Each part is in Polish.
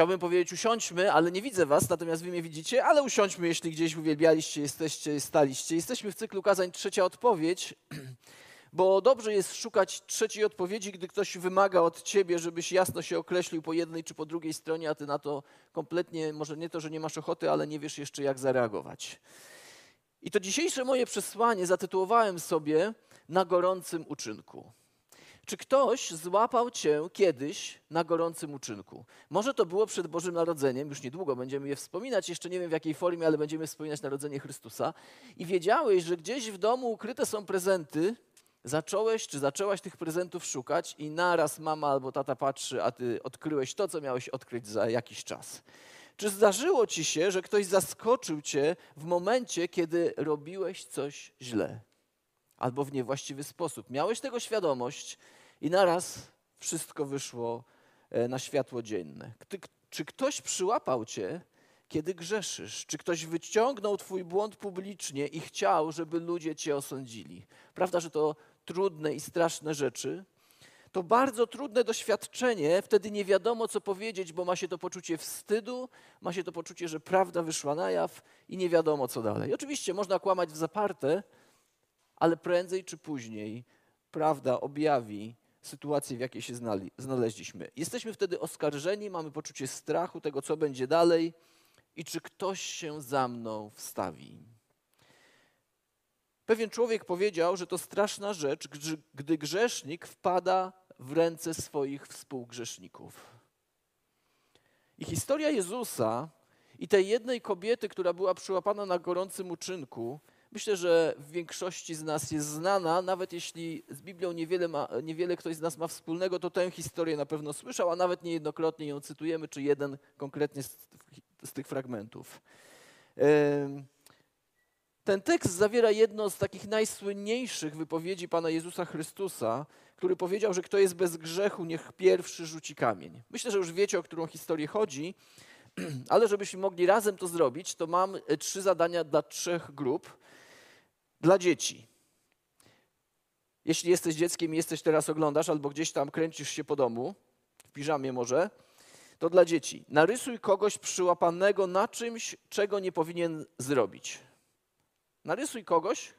Chciałbym powiedzieć usiądźmy, ale nie widzę was, natomiast wy mnie widzicie, ale usiądźmy, jeśli gdzieś uwielbialiście, jesteście, staliście. Jesteśmy w cyklu kazań trzecia odpowiedź, bo dobrze jest szukać trzeciej odpowiedzi, gdy ktoś wymaga od ciebie, żebyś jasno się określił po jednej czy po drugiej stronie, a ty na to kompletnie, może nie to, że nie masz ochoty, ale nie wiesz jeszcze jak zareagować. I to dzisiejsze moje przesłanie zatytułowałem sobie na gorącym uczynku. Czy ktoś złapał cię kiedyś na gorącym uczynku? Może to było przed Bożym Narodzeniem, już niedługo będziemy je wspominać, jeszcze nie wiem w jakiej formie, ale będziemy wspominać Narodzenie Chrystusa. I wiedziałeś, że gdzieś w domu ukryte są prezenty, zacząłeś czy zaczęłaś tych prezentów szukać i naraz mama albo tata patrzy, a ty odkryłeś to, co miałeś odkryć za jakiś czas. Czy zdarzyło ci się, że ktoś zaskoczył cię w momencie, kiedy robiłeś coś źle? Albo w niewłaściwy sposób. Miałeś tego świadomość i naraz wszystko wyszło e, na światło dzienne. Czy ktoś przyłapał cię, kiedy grzeszysz? Czy ktoś wyciągnął twój błąd publicznie i chciał, żeby ludzie cię osądzili? Prawda, że to trudne i straszne rzeczy, to bardzo trudne doświadczenie. Wtedy nie wiadomo, co powiedzieć, bo ma się to poczucie wstydu, ma się to poczucie, że prawda wyszła na jaw i nie wiadomo, co dalej. Oczywiście można kłamać w zaparte, ale prędzej czy później prawda objawi sytuację, w jakiej się znaleźliśmy. Jesteśmy wtedy oskarżeni, mamy poczucie strachu tego, co będzie dalej i czy ktoś się za mną wstawi. Pewien człowiek powiedział, że to straszna rzecz, gdy grzesznik wpada w ręce swoich współgrzeszników. I historia Jezusa i tej jednej kobiety, która była przyłapana na gorącym uczynku, myślę, że w większości z nas jest znana, nawet jeśli z Biblią niewiele, ma, niewiele ktoś z nas ma wspólnego, to tę historię na pewno słyszał, a nawet niejednokrotnie ją cytujemy, czy jeden konkretnie z, z tych fragmentów. Ten tekst zawiera jedno z takich najsłynniejszych wypowiedzi Pana Jezusa Chrystusa, który powiedział, że kto jest bez grzechu, niech pierwszy rzuci kamień. Myślę, że już wiecie, o którą historię chodzi, ale żebyśmy mogli razem to zrobić, to mam e, trzy zadania dla trzech grup. Dla dzieci. Jeśli jesteś dzieckiem i jesteś teraz oglądasz, albo gdzieś tam kręcisz się po domu, w piżamie może, to dla dzieci. Narysuj kogoś przyłapanego na czymś, czego nie powinien zrobić. Narysuj kogoś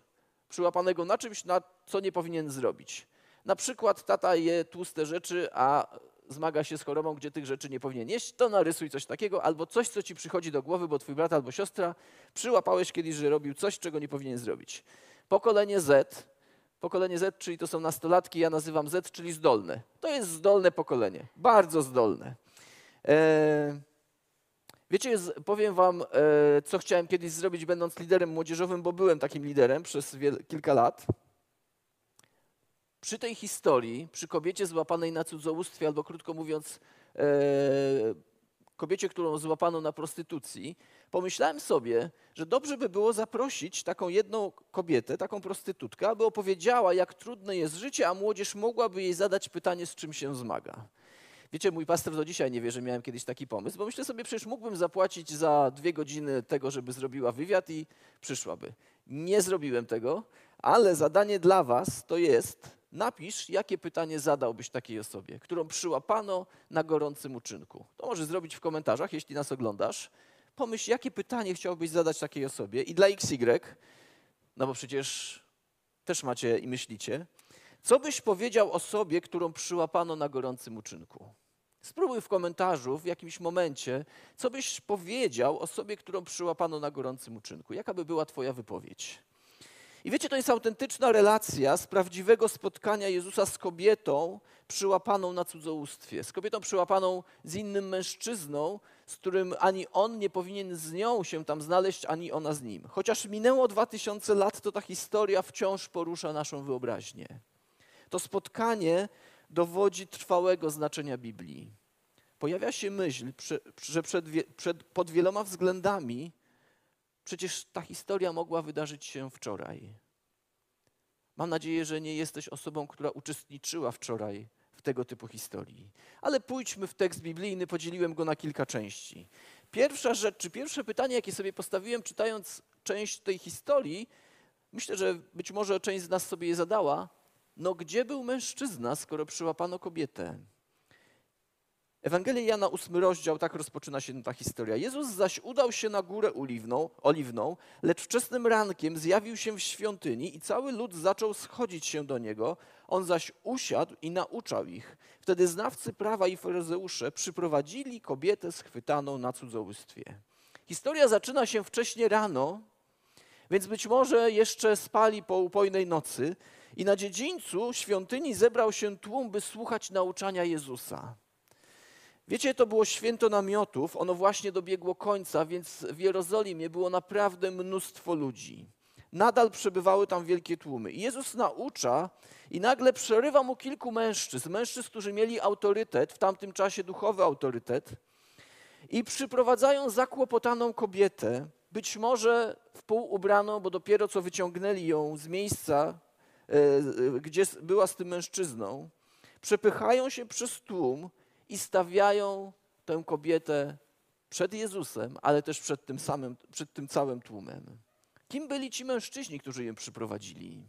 przyłapanego na czymś, na co nie powinien zrobić. Na przykład tata je tłuste rzeczy, a zmaga się z chorobą, gdzie tych rzeczy nie powinien jeść, to narysuj coś takiego, albo coś, co ci przychodzi do głowy, bo twój brat albo siostra przyłapałeś kiedyś, że robił coś, czego nie powinien zrobić. Pokolenie Z, pokolenie Z, czyli to są nastolatki, ja nazywam Z, czyli zdolne. To jest zdolne pokolenie, bardzo zdolne. Eee, wiecie, powiem wam, e, co chciałem kiedyś zrobić, będąc liderem młodzieżowym, bo byłem takim liderem przez kilka lat. Przy tej historii, przy kobiecie złapanej na cudzołóstwie, albo krótko mówiąc, e, kobiecie, którą złapano na prostytucji, pomyślałem sobie, że dobrze by było zaprosić taką jedną kobietę, taką prostytutkę, aby opowiedziała, jak trudne jest życie, a młodzież mogłaby jej zadać pytanie, z czym się zmaga. Wiecie, mój pastor do dzisiaj nie wie, że miałem kiedyś taki pomysł, bo myślę sobie, przecież mógłbym zapłacić za dwie godziny tego, żeby zrobiła wywiad i przyszłaby. Nie zrobiłem tego, ale zadanie dla was to jest napisz, jakie pytanie zadałbyś takiej osobie, którą przyłapano na gorącym uczynku. To możesz zrobić w komentarzach, jeśli nas oglądasz. Pomyśl, jakie pytanie chciałbyś zadać takiej osobie i dla XY, no bo przecież też macie i myślicie, co byś powiedział osobie, którą przyłapano na gorącym uczynku? Spróbuj w komentarzu w jakimś momencie, co byś powiedział osobie, którą przyłapano na gorącym uczynku. Jaka by była Twoja wypowiedź? I wiecie, to jest autentyczna relacja z prawdziwego spotkania Jezusa z kobietą przyłapaną na cudzołóstwie, z kobietą przyłapaną z innym mężczyzną, z którym ani on nie powinien z nią się tam znaleźć, ani ona z nim. Chociaż minęło dwa tysiące lat, to ta historia wciąż porusza naszą wyobraźnię. To spotkanie dowodzi trwałego znaczenia Biblii. Pojawia się myśl, że przed, przed, pod wieloma względami Przecież ta historia mogła wydarzyć się wczoraj. Mam nadzieję, że nie jesteś osobą, która uczestniczyła wczoraj w tego typu historii. Ale pójdźmy w tekst biblijny, podzieliłem go na kilka części. Pierwsza rzecz, czy pierwsze pytanie, jakie sobie postawiłem, czytając część tej historii, myślę, że być może część z nas sobie je zadała. No, gdzie był mężczyzna, skoro przyłapano kobietę? Ewangelia Jana, ósmy rozdział, tak rozpoczyna się ta historia. Jezus zaś udał się na górę oliwną, oliwną, lecz wczesnym rankiem zjawił się w świątyni i cały lud zaczął schodzić się do niego. On zaś usiadł i nauczał ich. Wtedy znawcy prawa i faryzeusze przyprowadzili kobietę schwytaną na cudzołóstwie. Historia zaczyna się wcześnie rano, więc być może jeszcze spali po upojnej nocy i na dziedzińcu świątyni zebrał się tłum, by słuchać nauczania Jezusa. Wiecie, to było święto namiotów, ono właśnie dobiegło końca, więc w Jerozolimie było naprawdę mnóstwo ludzi. Nadal przebywały tam wielkie tłumy. I Jezus naucza i nagle przerywa mu kilku mężczyzn, mężczyzn, którzy mieli autorytet, w tamtym czasie duchowy autorytet, i przyprowadzają zakłopotaną kobietę, być może w pół ubraną, bo dopiero co wyciągnęli ją z miejsca, e, gdzie była z tym mężczyzną, przepychają się przez tłum i stawiają tę kobietę przed Jezusem, ale też przed tym samym, przed tym całym tłumem. Kim byli ci mężczyźni, którzy ją przyprowadzili?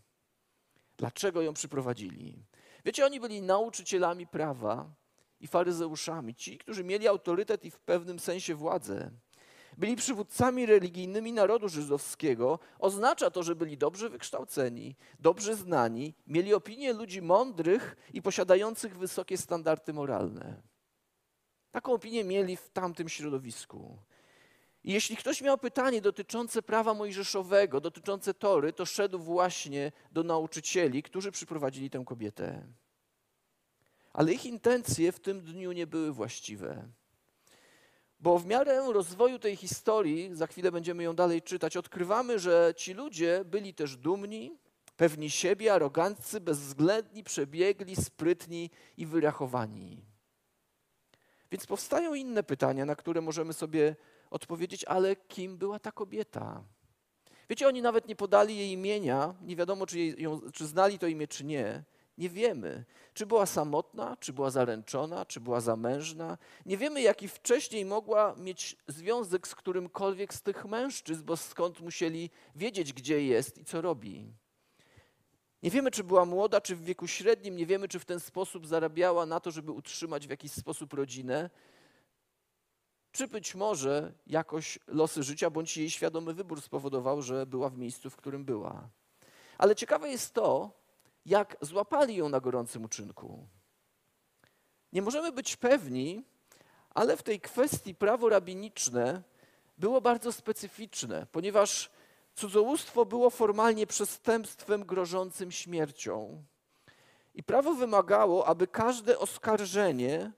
Dlaczego ją przyprowadzili? Wiecie, oni byli nauczycielami prawa i faryzeuszami, ci, którzy mieli autorytet i w pewnym sensie władzę. Byli przywódcami religijnymi narodu żydowskiego. Oznacza to, że byli dobrze wykształceni, dobrze znani, mieli opinię ludzi mądrych i posiadających wysokie standardy moralne. Taką opinię mieli w tamtym środowisku. I jeśli ktoś miał pytanie dotyczące prawa mojżeszowego, dotyczące Tory, to szedł właśnie do nauczycieli, którzy przyprowadzili tę kobietę. Ale ich intencje w tym dniu nie były właściwe. Bo w miarę rozwoju tej historii, za chwilę będziemy ją dalej czytać, odkrywamy, że ci ludzie byli też dumni, pewni siebie, aroganccy, bezwzględni, przebiegli, sprytni i wyrachowani. Więc powstają inne pytania, na które możemy sobie odpowiedzieć, ale kim była ta kobieta? Wiecie, oni nawet nie podali jej imienia, nie wiadomo, czy, jej, ją, czy znali to imię, czy nie. Nie wiemy, czy była samotna, czy była zaręczona, czy była zamężna. Nie wiemy, jaki wcześniej mogła mieć związek z którymkolwiek z tych mężczyzn, bo skąd musieli wiedzieć, gdzie jest i co robi. Nie wiemy, czy była młoda, czy w wieku średnim, nie wiemy, czy w ten sposób zarabiała na to, żeby utrzymać w jakiś sposób rodzinę, czy być może jakoś losy życia bądź jej świadomy wybór spowodował, że była w miejscu, w którym była. Ale ciekawe jest to, jak złapali ją na gorącym uczynku. Nie możemy być pewni, ale w tej kwestii prawo rabiniczne było bardzo specyficzne, ponieważ Cudzołóstwo było formalnie przestępstwem grożącym śmiercią. I prawo wymagało, aby każde oskarżenie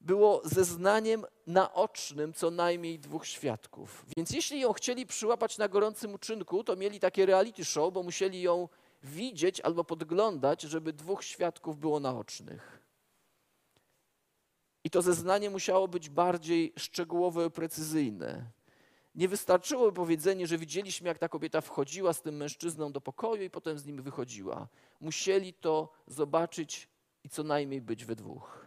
było zeznaniem naocznym co najmniej dwóch świadków. Więc jeśli ją chcieli przyłapać na gorącym uczynku, to mieli takie reality show, bo musieli ją widzieć albo podglądać, żeby dwóch świadków było naocznych. I to zeznanie musiało być bardziej szczegółowe i precyzyjne. Nie wystarczyło powiedzenie, że widzieliśmy, jak ta kobieta wchodziła z tym mężczyzną do pokoju i potem z nim wychodziła. Musieli to zobaczyć i co najmniej być we dwóch.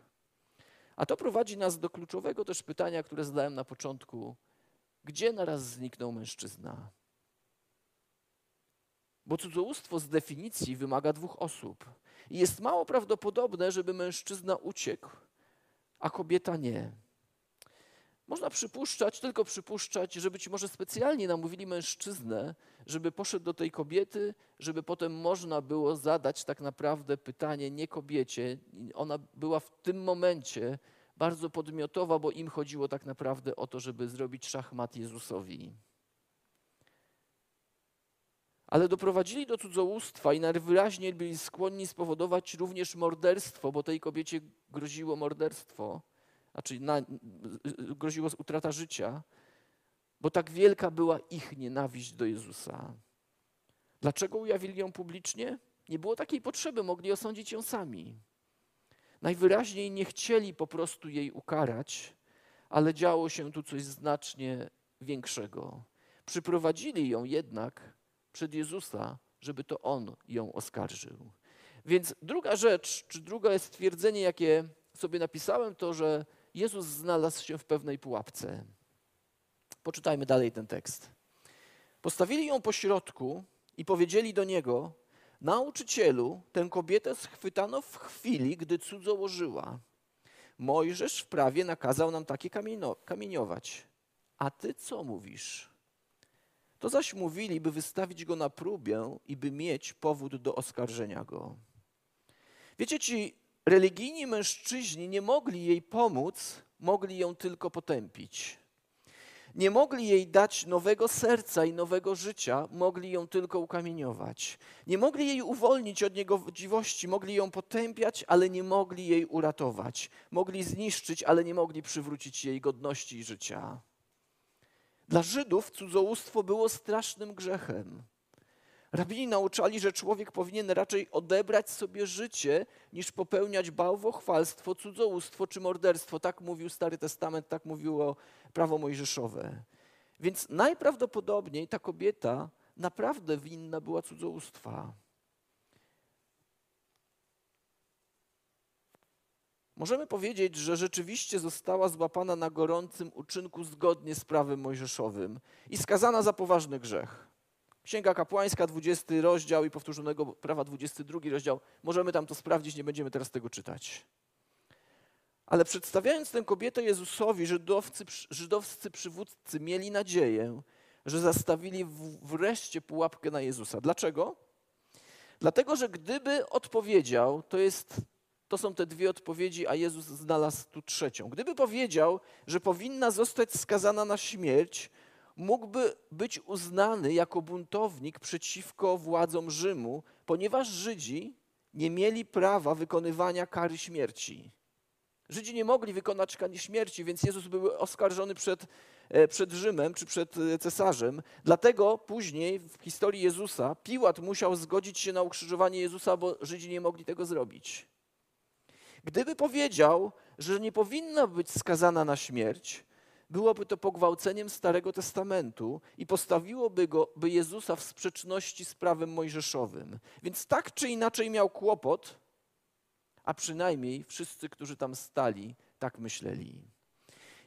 A to prowadzi nas do kluczowego też pytania, które zadałem na początku. Gdzie naraz zniknął mężczyzna? Bo cudzołóstwo z definicji wymaga dwóch osób. I jest mało prawdopodobne, żeby mężczyzna uciekł, a kobieta nie. Można przypuszczać, tylko przypuszczać, że być może specjalnie namówili mężczyznę, żeby poszedł do tej kobiety, żeby potem można było zadać tak naprawdę pytanie nie kobiecie. Ona była w tym momencie bardzo podmiotowa, bo im chodziło tak naprawdę o to, żeby zrobić szachmat Jezusowi. Ale doprowadzili do cudzołóstwa i najwyraźniej byli skłonni spowodować również morderstwo, bo tej kobiecie groziło morderstwo znaczy na, groziło utrata życia, bo tak wielka była ich nienawiść do Jezusa. Dlaczego ujawili ją publicznie? Nie było takiej potrzeby, mogli osądzić ją sami. Najwyraźniej nie chcieli po prostu jej ukarać, ale działo się tu coś znacznie większego. Przyprowadzili ją jednak przed Jezusa, żeby to On ją oskarżył. Więc druga rzecz, czy drugie stwierdzenie, jakie sobie napisałem, to że Jezus znalazł się w pewnej pułapce. Poczytajmy dalej ten tekst. Postawili ją po środku i powiedzieli do niego: Nauczycielu, tę kobietę schwytano w chwili, gdy cudzołożyła. Mojżesz w prawie nakazał nam takie kamieno, kamieniować. A ty co mówisz? To zaś mówili, by wystawić go na próbę i by mieć powód do oskarżenia go. Wiecie, ci religijni mężczyźni nie mogli jej pomóc, mogli ją tylko potępić. Nie mogli jej dać nowego serca i nowego życia, mogli ją tylko ukamieniować. Nie mogli jej uwolnić od niegodziwości, mogli ją potępiać, ale nie mogli jej uratować. Mogli zniszczyć, ale nie mogli przywrócić jej godności i życia. Dla Żydów cudzołóstwo było strasznym grzechem. Rabini nauczali, że człowiek powinien raczej odebrać sobie życie, niż popełniać bałwochwalstwo, cudzołóstwo czy morderstwo. Tak mówił Stary Testament, tak mówiło prawo mojżeszowe. Więc najprawdopodobniej ta kobieta naprawdę winna była cudzołóstwa. Możemy powiedzieć, że rzeczywiście została złapana na gorącym uczynku zgodnie z prawem mojżeszowym i skazana za poważny grzech. Księga Kapłańska, 20 rozdział i powtórzonego prawa, 22 rozdział. Możemy tam to sprawdzić, nie będziemy teraz tego czytać. Ale przedstawiając tę kobietę Jezusowi, żydowcy, żydowscy przywódcy mieli nadzieję, że zastawili wreszcie pułapkę na Jezusa. Dlaczego? Dlatego, że gdyby odpowiedział, to, jest, to są te dwie odpowiedzi, a Jezus znalazł tu trzecią. Gdyby powiedział, że powinna zostać skazana na śmierć, mógłby być uznany jako buntownik przeciwko władzom Rzymu, ponieważ Żydzi nie mieli prawa wykonywania kary śmierci. Żydzi nie mogli wykonać kary śmierci, więc Jezus był oskarżony przed, e, przed Rzymem czy przed e, cesarzem. Dlatego później w historii Jezusa Piłat musiał zgodzić się na ukrzyżowanie Jezusa, bo Żydzi nie mogli tego zrobić. Gdyby powiedział, że nie powinna być skazana na śmierć, byłoby to pogwałceniem Starego Testamentu i postawiłoby go, by Jezusa w sprzeczności z prawem mojżeszowym. Więc tak czy inaczej miał kłopot, a przynajmniej wszyscy, którzy tam stali, tak myśleli.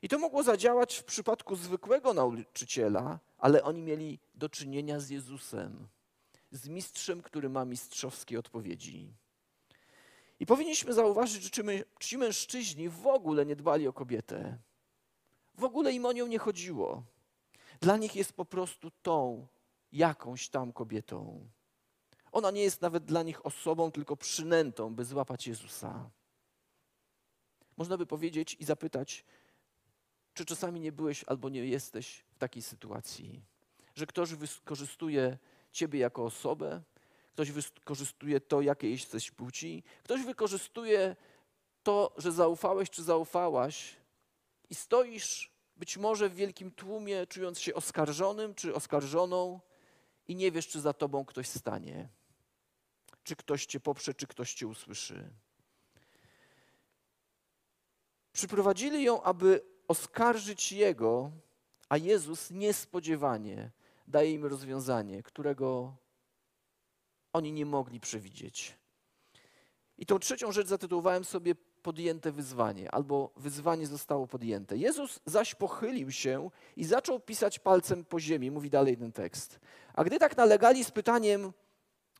I to mogło zadziałać w przypadku zwykłego nauczyciela, ale oni mieli do czynienia z Jezusem, z mistrzem, który ma mistrzowskie odpowiedzi. I powinniśmy zauważyć, że ci mężczyźni w ogóle nie dbali o kobietę. W ogóle im o nią nie chodziło. Dla nich jest po prostu tą jakąś tam kobietą. Ona nie jest nawet dla nich osobą, tylko przynętą, by złapać Jezusa. Można by powiedzieć i zapytać, czy czasami nie byłeś albo nie jesteś w takiej sytuacji, że ktoś wykorzystuje ciebie jako osobę, ktoś wykorzystuje to, jakie jesteś płci, ktoś wykorzystuje to, że zaufałeś czy zaufałaś i stoisz być może w wielkim tłumie, czując się oskarżonym czy oskarżoną i nie wiesz, czy za tobą ktoś stanie, czy ktoś cię poprze, czy ktoś cię usłyszy. Przyprowadzili ją, aby oskarżyć Jego, a Jezus niespodziewanie daje im rozwiązanie, którego oni nie mogli przewidzieć. I tą trzecią rzecz zatytułowałem sobie podjęte wyzwanie, albo wyzwanie zostało podjęte. Jezus zaś pochylił się i zaczął pisać palcem po ziemi, mówi dalej ten tekst. A gdy tak nalegali z pytaniem,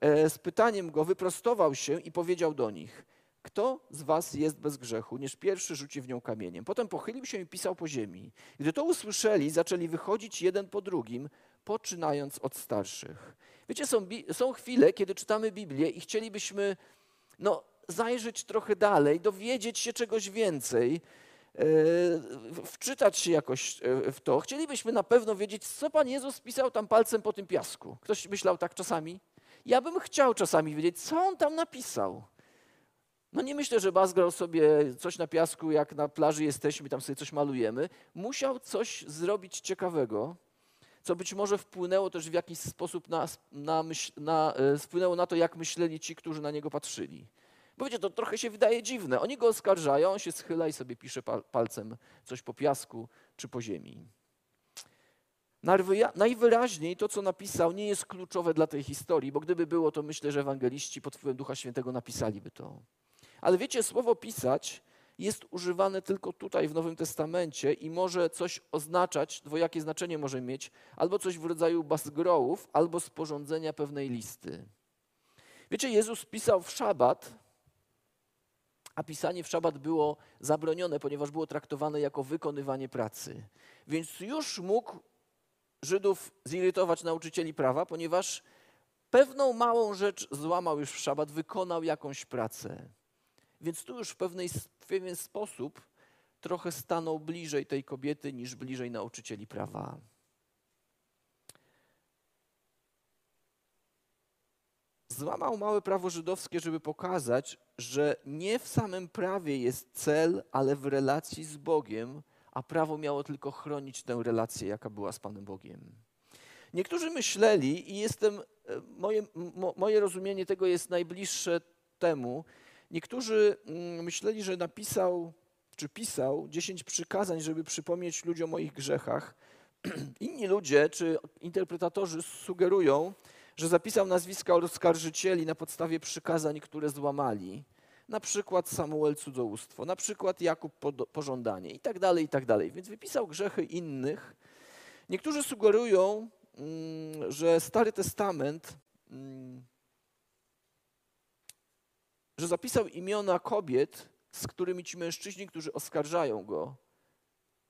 e, z pytaniem go, wyprostował się i powiedział do nich: Kto z was jest bez grzechu, niż pierwszy rzuci w nią kamieniem? Potem pochylił się i pisał po ziemi. Gdy to usłyszeli, zaczęli wychodzić jeden po drugim, poczynając od starszych. Wiecie, są, są chwile, kiedy czytamy Biblię i chcielibyśmy no, zajrzeć trochę dalej, dowiedzieć się czegoś więcej, e, wczytać się jakoś e, w to. Chcielibyśmy na pewno wiedzieć, co Pan Jezus pisał tam palcem po tym piasku. Ktoś myślał tak czasami? Ja bym chciał czasami wiedzieć, co On tam napisał. No nie myślę, że Bas grał sobie coś na piasku, jak na plaży jesteśmy, tam sobie coś malujemy. Musiał coś zrobić ciekawego, co być może wpłynęło też w jakiś sposób na, na, myśl, na, e, na to, jak myśleli ci, którzy na niego patrzyli. Bo wiecie, to trochę się wydaje dziwne. Oni go oskarżają, on się schyla i sobie pisze palcem coś po piasku czy po ziemi. Najwyraźniej to, co napisał, nie jest kluczowe dla tej historii, bo gdyby było, to myślę, że ewangeliści pod wpływem Ducha Świętego napisaliby to. Ale wiecie, słowo pisać jest używane tylko tutaj w Nowym Testamencie i może coś oznaczać, dwojakie znaczenie może mieć, albo coś w rodzaju basgrołów, albo sporządzenia pewnej listy. Wiecie, Jezus pisał w szabat, a pisanie w szabat było zabronione, ponieważ było traktowane jako wykonywanie pracy. Więc już mógł Żydów zirytować nauczycieli prawa, ponieważ pewną małą rzecz złamał już w szabat, wykonał jakąś pracę. Więc tu już w, pewnej, w pewien sposób trochę stanął bliżej tej kobiety niż bliżej nauczycieli prawa. Złamał małe prawo żydowskie, żeby pokazać, że nie w samym prawie jest cel, ale w relacji z Bogiem, a prawo miało tylko chronić tę relację, jaka była z Panem Bogiem. Niektórzy myśleli, i jestem, e, moje, moje rozumienie tego jest najbliższe temu, niektórzy mm, myśleli, że napisał czy pisał dziesięć przykazań, żeby przypomnieć ludziom o moich grzechach. Inni ludzie czy interpretatorzy sugerują, że zapisał nazwiska oskarżycieli na podstawie przykazań, które złamali. Na przykład Samuel cudzołóstwo, na przykład Jakub pożądanie i tak dalej, i tak dalej. Więc wypisał grzechy innych. Niektórzy sugerują, mm, że Stary Testament, mm, że zapisał imiona kobiet, z którymi ci mężczyźni, którzy oskarżają go,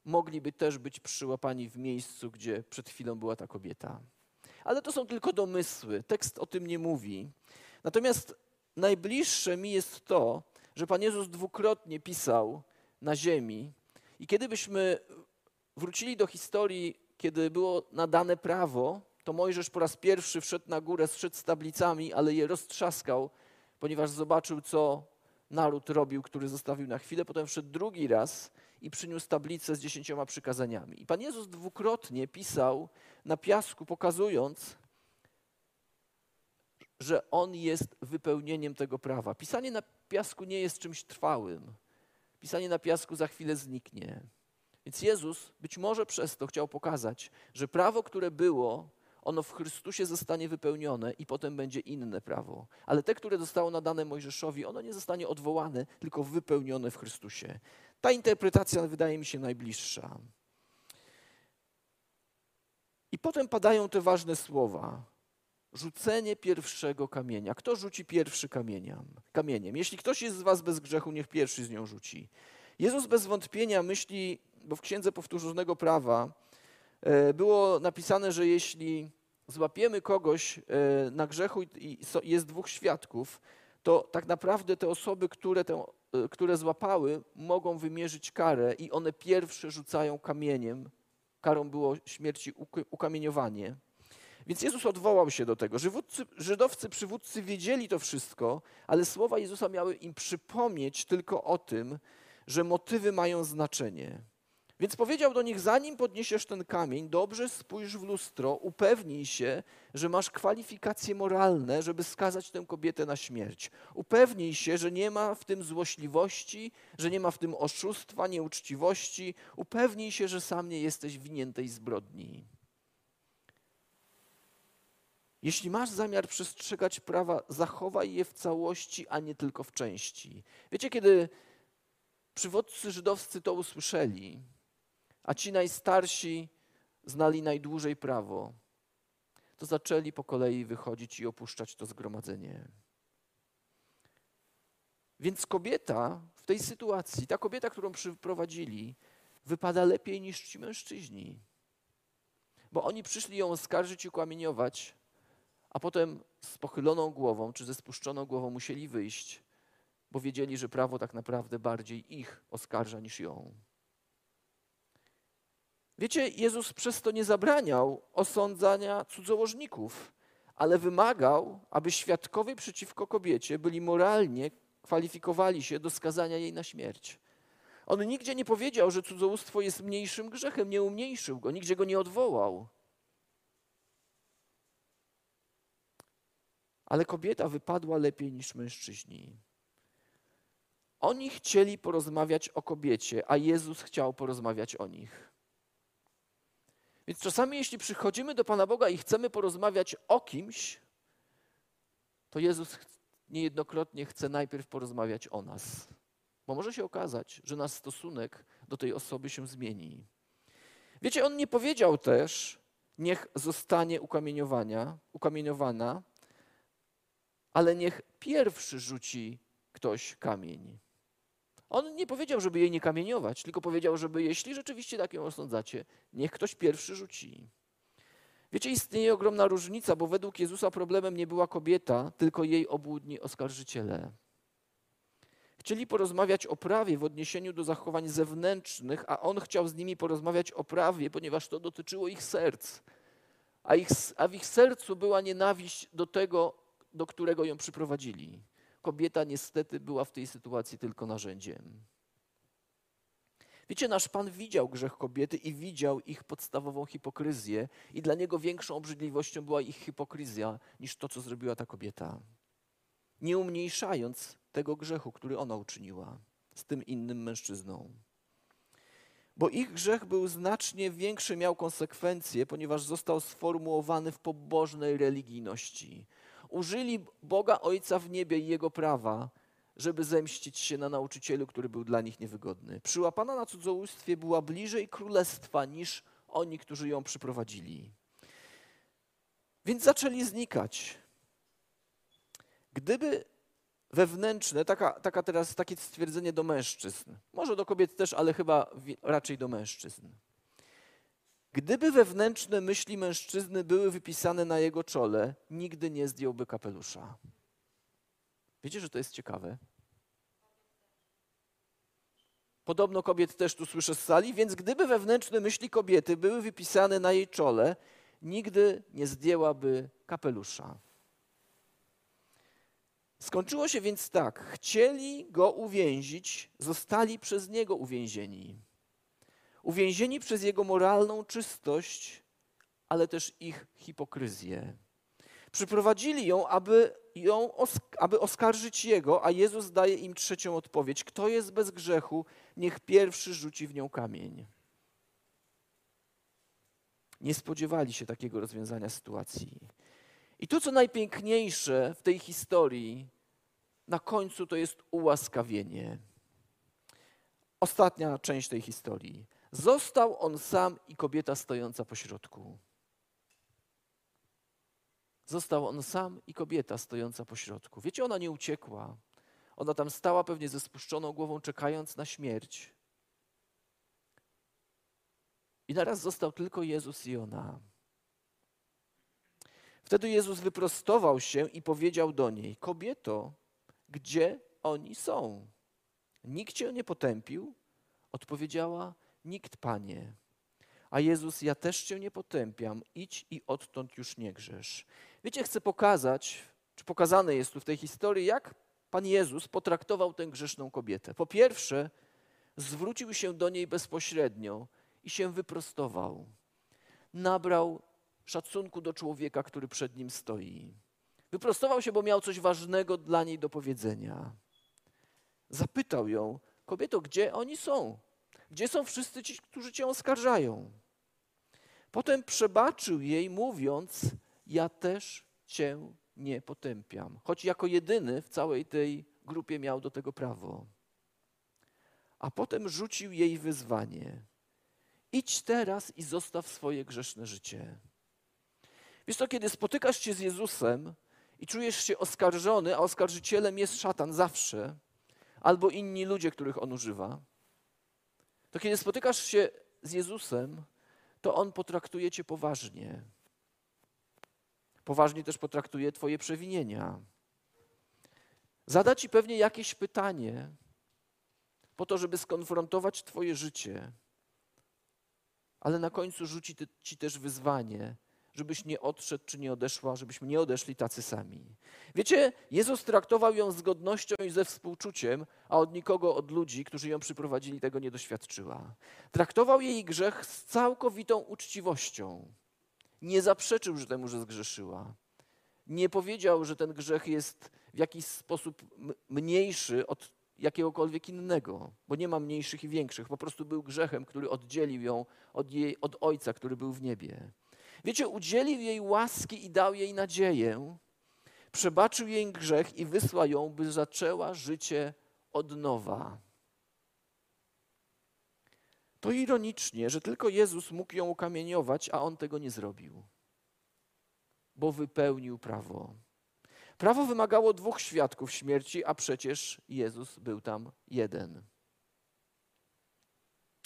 mogliby też być przyłapani w miejscu, gdzie przed chwilą była ta kobieta. Ale to są tylko domysły, tekst o tym nie mówi. Natomiast najbliższe mi jest to, że Pan Jezus dwukrotnie pisał na ziemi i kiedy byśmy wrócili do historii, kiedy było nadane prawo, to Mojżesz po raz pierwszy wszedł na górę, zszedł z tablicami, ale je roztrzaskał, ponieważ zobaczył, co naród robił, który zostawił na chwilę. Potem wszedł drugi raz i przyniósł tablicę z dziesięcioma przykazaniami. I Pan Jezus dwukrotnie pisał na piasku, pokazując, że On jest wypełnieniem tego prawa. Pisanie na piasku nie jest czymś trwałym. Pisanie na piasku za chwilę zniknie. Więc Jezus być może przez to chciał pokazać, że prawo, które było, ono w Chrystusie zostanie wypełnione i potem będzie inne prawo. Ale te, które zostało nadane Mojżeszowi, ono nie zostanie odwołane, tylko wypełnione w Chrystusie. Ta interpretacja wydaje mi się najbliższa. I potem padają te ważne słowa. Rzucenie pierwszego kamienia. Kto rzuci pierwszy kamieniem? kamieniem? Jeśli ktoś jest z was bez grzechu, niech pierwszy z nią rzuci. Jezus bez wątpienia myśli, bo w Księdze Powtórzonego Prawa e, było napisane, że jeśli złapiemy kogoś e, na grzechu i jest dwóch świadków, to tak naprawdę te osoby, które, e, które złapały, mogą wymierzyć karę i one pierwsze rzucają kamieniem. Karą było śmierci ukamieniowanie. Więc Jezus odwołał się do tego. Żydowcy, żydowscy przywódcy wiedzieli to wszystko, ale słowa Jezusa miały im przypomnieć tylko o tym, że motywy mają znaczenie. Więc powiedział do nich: Zanim podniesiesz ten kamień, dobrze spójrz w lustro, upewnij się, że masz kwalifikacje moralne, żeby skazać tę kobietę na śmierć. Upewnij się, że nie ma w tym złośliwości, że nie ma w tym oszustwa, nieuczciwości. Upewnij się, że sam nie jesteś winien tej zbrodni. Jeśli masz zamiar przestrzegać prawa, zachowaj je w całości, a nie tylko w części. Wiecie, kiedy przywódcy żydowscy to usłyszeli, a ci najstarsi znali najdłużej prawo, to zaczęli po kolei wychodzić i opuszczać to zgromadzenie. Więc kobieta w tej sytuacji, ta kobieta, którą przyprowadzili, wypada lepiej niż ci mężczyźni. Bo oni przyszli ją oskarżyć i ukamieniować, a potem z pochyloną głową czy ze spuszczoną głową musieli wyjść, bo wiedzieli, że prawo tak naprawdę bardziej ich oskarża niż ją. Wiecie, Jezus przez to nie zabraniał osądzania cudzołożników, ale wymagał, aby świadkowie przeciwko kobiecie byli moralnie kwalifikowali się do skazania jej na śmierć. On nigdzie nie powiedział, że cudzołóstwo jest mniejszym grzechem, nie umniejszył go, nigdzie go nie odwołał. Ale kobieta wypadła lepiej niż mężczyźni. Oni chcieli porozmawiać o kobiecie, a Jezus chciał porozmawiać o nich. Więc czasami, jeśli przychodzimy do Pana Boga i chcemy porozmawiać o kimś, to Jezus niejednokrotnie chce najpierw porozmawiać o nas. Bo może się okazać, że nasz stosunek do tej osoby się zmieni. Wiecie, on nie powiedział też, niech zostanie ukamieniowania, ukamieniowana, ale niech pierwszy rzuci ktoś kamień. On nie powiedział, żeby jej nie kamieniować, tylko powiedział, żeby jeśli rzeczywiście tak ją osądzacie, niech ktoś pierwszy rzuci. Wiecie, istnieje ogromna różnica, bo według Jezusa problemem nie była kobieta, tylko jej obłudni oskarżyciele. Chcieli porozmawiać o prawie w odniesieniu do zachowań zewnętrznych, a on chciał z nimi porozmawiać o prawie, ponieważ to dotyczyło ich serc. A, ich, a w ich sercu była nienawiść do tego, do którego ją przyprowadzili. Kobieta niestety była w tej sytuacji tylko narzędziem. Wiecie, nasz Pan widział grzech kobiety i widział ich podstawową hipokryzję, i dla niego większą obrzydliwością była ich hipokryzja niż to, co zrobiła ta kobieta. Nie umniejszając tego grzechu, który ona uczyniła z tym innym mężczyzną. Bo ich grzech był znacznie większy, miał konsekwencje, ponieważ został sformułowany w pobożnej religijności. Użyli Boga Ojca w niebie i Jego prawa, żeby zemścić się na nauczycielu, który był dla nich niewygodny. Przyłapana na cudzołóstwie była bliżej królestwa niż oni, którzy ją przyprowadzili. Więc zaczęli znikać. Gdyby wewnętrzne, taka, taka teraz takie stwierdzenie do mężczyzn, może do kobiet też, ale chyba raczej do mężczyzn. Gdyby wewnętrzne myśli mężczyzny były wypisane na jego czole, nigdy nie zdjąłby kapelusza. Wiecie, że to jest ciekawe? Podobno kobiet też tu słyszę z sali, więc gdyby wewnętrzne myśli kobiety były wypisane na jej czole, nigdy nie zdjęłaby kapelusza. Skończyło się więc tak: chcieli go uwięzić, zostali przez niego uwięzieni. Uwięzieni przez jego moralną czystość, ale też ich hipokryzję. Przyprowadzili ją, aby, ją, aby oskarżyć jego, a Jezus daje im trzecią odpowiedź: Kto jest bez grzechu, niech pierwszy rzuci w nią kamień. Nie spodziewali się takiego rozwiązania sytuacji. I to, co najpiękniejsze w tej historii, na końcu to jest ułaskawienie. Ostatnia część tej historii. Został on sam i kobieta stojąca pośrodku. Został on sam i kobieta stojąca pośrodku. Wiecie, ona nie uciekła. Ona tam stała pewnie ze spuszczoną głową, czekając na śmierć. I naraz został tylko Jezus i ona. Wtedy Jezus wyprostował się i powiedział do niej: Kobieto, gdzie oni są? Nikt cię nie potępił? Odpowiedziała: Nikt, panie. A Jezus, ja też cię nie potępiam, idź i odtąd już nie grzesz. Wiecie, chcę pokazać, czy pokazane jest tu w tej historii, jak Pan Jezus potraktował tę grzeszną kobietę. Po pierwsze, zwrócił się do niej bezpośrednio i się wyprostował. Nabrał szacunku do człowieka, który przed nim stoi. Wyprostował się, bo miał coś ważnego dla niej do powiedzenia. Zapytał ją, kobieto, gdzie oni są? Gdzie są wszyscy ci, którzy cię oskarżają? Potem przebaczył jej, mówiąc: Ja też cię nie potępiam. Choć jako jedyny w całej tej grupie miał do tego prawo. A potem rzucił jej wyzwanie: Idź teraz i zostaw swoje grzeszne życie. Wiesz to, kiedy spotykasz się z Jezusem i czujesz się oskarżony, a oskarżycielem jest szatan zawsze, albo inni ludzie, których on używa, to kiedy spotykasz się z Jezusem, to on potraktuje cię poważnie. Poważnie też potraktuje Twoje przewinienia. Zada Ci pewnie jakieś pytanie, po to, żeby skonfrontować Twoje życie, ale na końcu rzuci Ci też wyzwanie, żebyś nie odszedł czy nie odeszła, żebyśmy nie odeszli tacy sami. Wiecie, Jezus traktował ją z godnością i ze współczuciem, a od nikogo, od ludzi, którzy ją przyprowadzili, tego nie doświadczyła. Traktował jej grzech z całkowitą uczciwością. Nie zaprzeczył że temu, że zgrzeszyła. Nie powiedział, że ten grzech jest w jakiś sposób mniejszy od jakiegokolwiek innego, bo nie ma mniejszych i większych. Po prostu był grzechem, który oddzielił ją od, jej, od Ojca, który był w niebie. Wiecie, udzielił jej łaski i dał jej nadzieję, przebaczył jej grzech i wysłał ją, by zaczęła życie od nowa. To ironicznie, że tylko Jezus mógł ją ukamieniować, a on tego nie zrobił, bo wypełnił prawo. Prawo wymagało dwóch świadków śmierci, a przecież Jezus był tam jeden.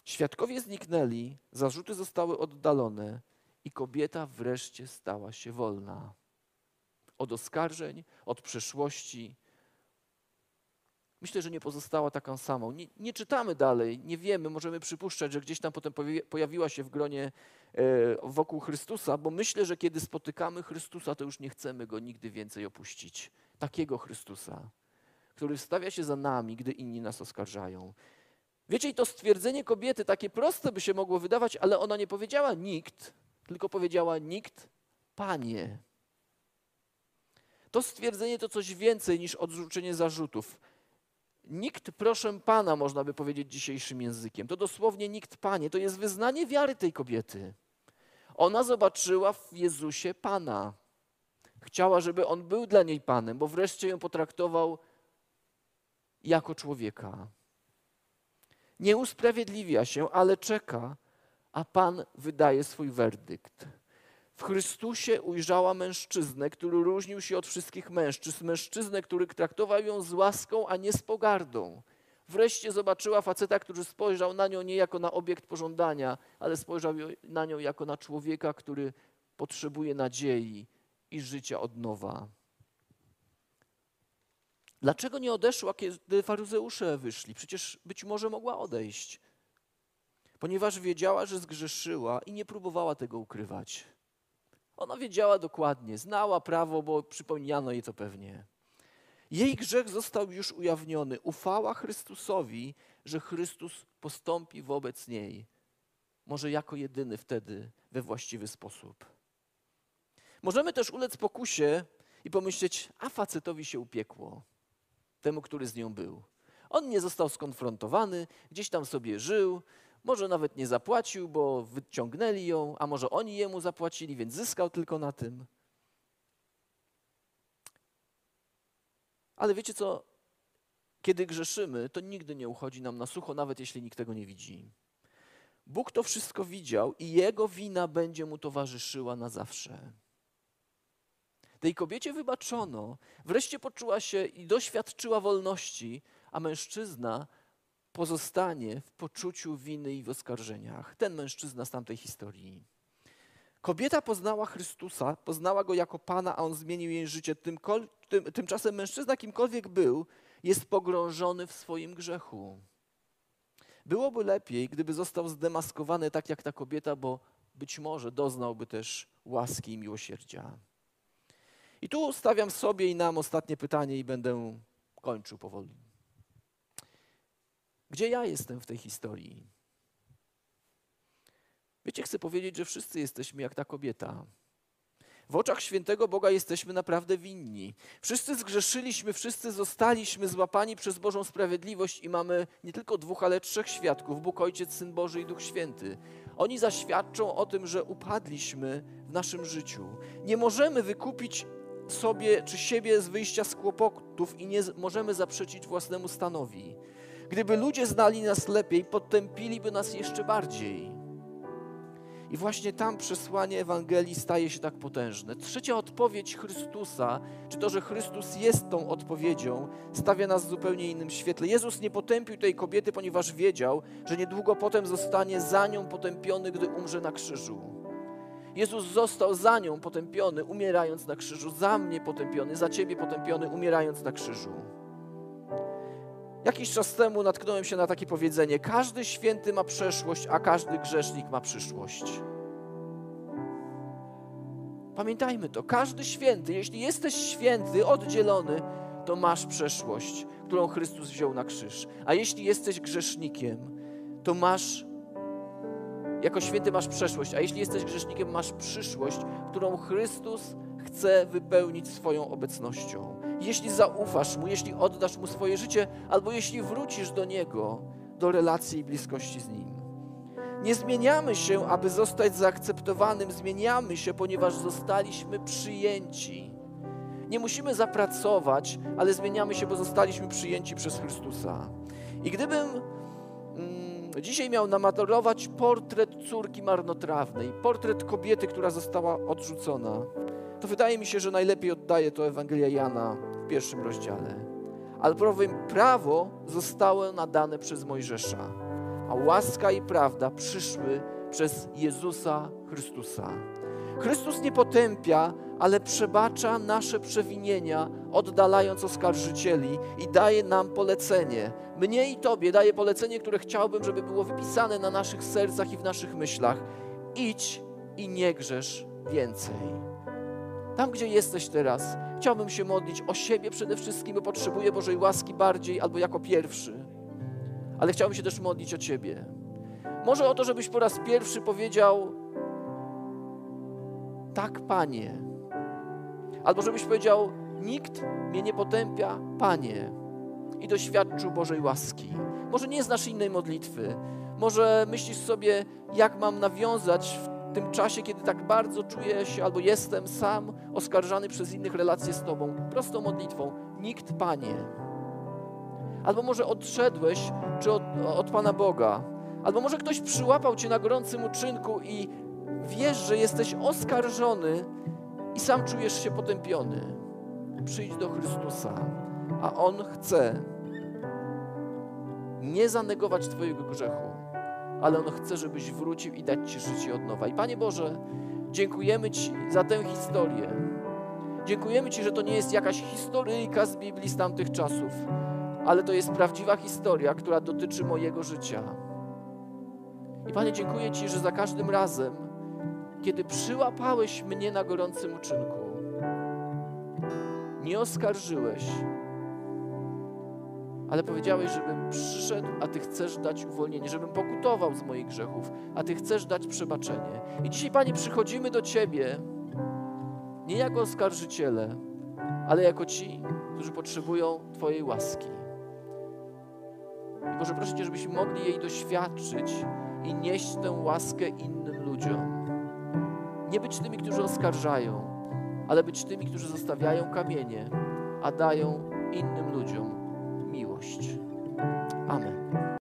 Świadkowie zniknęli, zarzuty zostały oddalone i kobieta wreszcie stała się wolna. Od oskarżeń, od przeszłości. Myślę, że nie pozostała taką samą. Nie, nie czytamy dalej, nie wiemy, możemy przypuszczać, że gdzieś tam potem pojawiła się w gronie e, wokół Chrystusa, bo myślę, że kiedy spotykamy Chrystusa, to już nie chcemy go nigdy więcej opuścić. Takiego Chrystusa, który stawia się za nami, gdy inni nas oskarżają. Wiecie, i to stwierdzenie kobiety, takie proste by się mogło wydawać, ale ona nie powiedziała nikt, tylko powiedziała nikt, panie. To stwierdzenie to coś więcej niż odrzucenie zarzutów. Nikt, proszę Pana, można by powiedzieć dzisiejszym językiem. To dosłownie nikt, Panie. To jest wyznanie wiary tej kobiety. Ona zobaczyła w Jezusie Pana. Chciała, żeby On był dla niej Panem, bo wreszcie ją potraktował jako człowieka. Nie usprawiedliwia się, ale czeka, a Pan wydaje swój werdykt. W Chrystusie ujrzała mężczyznę, który różnił się od wszystkich mężczyzn, mężczyznę, który traktował ją z łaską, a nie z pogardą. Wreszcie zobaczyła faceta, który spojrzał na nią nie jako na obiekt pożądania, ale spojrzał na nią jako na człowieka, który potrzebuje nadziei i życia od nowa. Dlaczego nie odeszła, kiedy faryzeusze wyszli? Przecież być może mogła odejść, ponieważ wiedziała, że zgrzeszyła i nie próbowała tego ukrywać. Ona wiedziała dokładnie, znała prawo, bo przypomniano jej to pewnie. Jej grzech został już ujawniony. Ufała Chrystusowi, że Chrystus postąpi wobec niej, może jako jedyny wtedy we właściwy sposób. Możemy też ulec pokusie i pomyśleć, a facetowi się upiekło temu, który z nią był. On nie został skonfrontowany, gdzieś tam sobie żył, może nawet nie zapłacił, bo wyciągnęli ją, a może oni jemu zapłacili, więc zyskał tylko na tym. Ale wiecie co? Kiedy grzeszymy, to nigdy nie uchodzi nam na sucho, nawet jeśli nikt tego nie widzi. Bóg to wszystko widział i jego wina będzie mu towarzyszyła na zawsze. Tej kobiecie wybaczono, wreszcie poczuła się i doświadczyła wolności, a mężczyzna pozostanie w poczuciu winy i w oskarżeniach. Ten mężczyzna z tamtej historii. Kobieta poznała Chrystusa, poznała go jako Pana, a on zmienił jej życie. Tym, tym, tymczasem mężczyzna, kimkolwiek był, jest pogrążony w swoim grzechu. Byłoby lepiej, gdyby został zdemaskowany tak jak ta kobieta, bo być może doznałby też łaski i miłosierdzia. I tu stawiam sobie i nam ostatnie pytanie i będę kończył powoli. Gdzie ja jestem w tej historii? Wiecie, chcę powiedzieć, że wszyscy jesteśmy jak ta kobieta. W oczach świętego Boga jesteśmy naprawdę winni. Wszyscy zgrzeszyliśmy, wszyscy zostaliśmy złapani przez Bożą sprawiedliwość i mamy nie tylko dwóch, ale trzech świadków: Bóg Ojciec, Syn Boży i Duch Święty. Oni zaświadczą o tym, że upadliśmy w naszym życiu. Nie możemy wykupić sobie czy siebie z wyjścia z kłopotów i nie możemy zaprzeczyć własnemu stanowi. Gdyby ludzie znali nas lepiej, potępiliby nas jeszcze bardziej. I właśnie tam przesłanie Ewangelii staje się tak potężne. Trzecia odpowiedź Chrystusa, czy to, że Chrystus jest tą odpowiedzią, stawia nas w zupełnie innym świetle. Jezus nie potępił tej kobiety, ponieważ wiedział, że niedługo potem zostanie za nią potępiony, gdy umrze na krzyżu. Jezus został za nią potępiony, umierając na krzyżu, za mnie potępiony, za ciebie potępiony, umierając na krzyżu. Jakiś czas temu natknąłem się na takie powiedzenie: Każdy święty ma przeszłość, a każdy grzesznik ma przyszłość. Pamiętajmy to, każdy święty, jeśli jesteś święty, oddzielony, to masz przeszłość, którą Chrystus wziął na krzyż. A jeśli jesteś grzesznikiem, to masz, jako święty masz przeszłość, a jeśli jesteś grzesznikiem, masz przyszłość, którą Chrystus chce wypełnić swoją obecnością. Jeśli zaufasz Mu, jeśli oddasz Mu swoje życie, albo jeśli wrócisz do Niego, do relacji i bliskości z Nim. Nie zmieniamy się, aby zostać zaakceptowanym, zmieniamy się, ponieważ zostaliśmy przyjęci. Nie musimy zapracować, ale zmieniamy się, bo zostaliśmy przyjęci przez Chrystusa. I gdybym mm, dzisiaj miał namatować portret córki marnotrawnej, portret kobiety, która została odrzucona, to wydaje mi się, że najlepiej oddaje to Ewangelia Jana w pierwszym rozdziale. Albowiem prawo zostało nadane przez Mojżesza, a łaska i prawda przyszły przez Jezusa Chrystusa. Chrystus nie potępia, ale przebacza nasze przewinienia, oddalając oskarżycieli i daje nam polecenie. Mnie i Tobie daje polecenie, które chciałbym, żeby było wypisane na naszych sercach i w naszych myślach. Idź i nie grzesz więcej. Tam, gdzie jesteś teraz, chciałbym się modlić o siebie przede wszystkim, bo potrzebuję Bożej łaski bardziej albo jako pierwszy. Ale chciałbym się też modlić o Ciebie. Może o to, żebyś po raz pierwszy powiedział: Tak, Panie. Albo żebyś powiedział: Nikt mnie nie potępia, Panie. I doświadczył Bożej łaski. Może nie znasz innej modlitwy. Może myślisz sobie, jak mam nawiązać tym czasie, kiedy tak bardzo czuję się albo jestem sam oskarżany przez innych relacje z Tobą. Prostą modlitwą. Nikt, Panie. Albo może odszedłeś, czy od, od Pana Boga. Albo może ktoś przyłapał Cię na gorącym uczynku i wiesz, że jesteś oskarżony i sam czujesz się potępiony. Przyjdź do Chrystusa, a On chce nie zanegować Twojego grzechu, ale On chce, żebyś wrócił i dać Ci życie od nowa. I Panie Boże, dziękujemy Ci za tę historię. Dziękujemy Ci, że to nie jest jakaś historyjka z Biblii z tamtych czasów, ale to jest prawdziwa historia, która dotyczy mojego życia. I Panie, dziękuję Ci, że za każdym razem, kiedy przyłapałeś mnie na gorącym uczynku, nie oskarżyłeś, ale powiedziałeś, żebym przyszedł, a Ty chcesz dać uwolnienie, żebym pokutował z moich grzechów, a Ty chcesz dać przebaczenie. I dzisiaj, Panie, przychodzimy do Ciebie nie jako oskarżyciele, ale jako ci, którzy potrzebują Twojej łaski. I Boże, proszę Cię, żebyśmy mogli jej doświadczyć i nieść tę łaskę innym ludziom. Nie być tymi, którzy oskarżają, ale być tymi, którzy zostawiają kamienie, a dają innym ludziom miłość. Amen.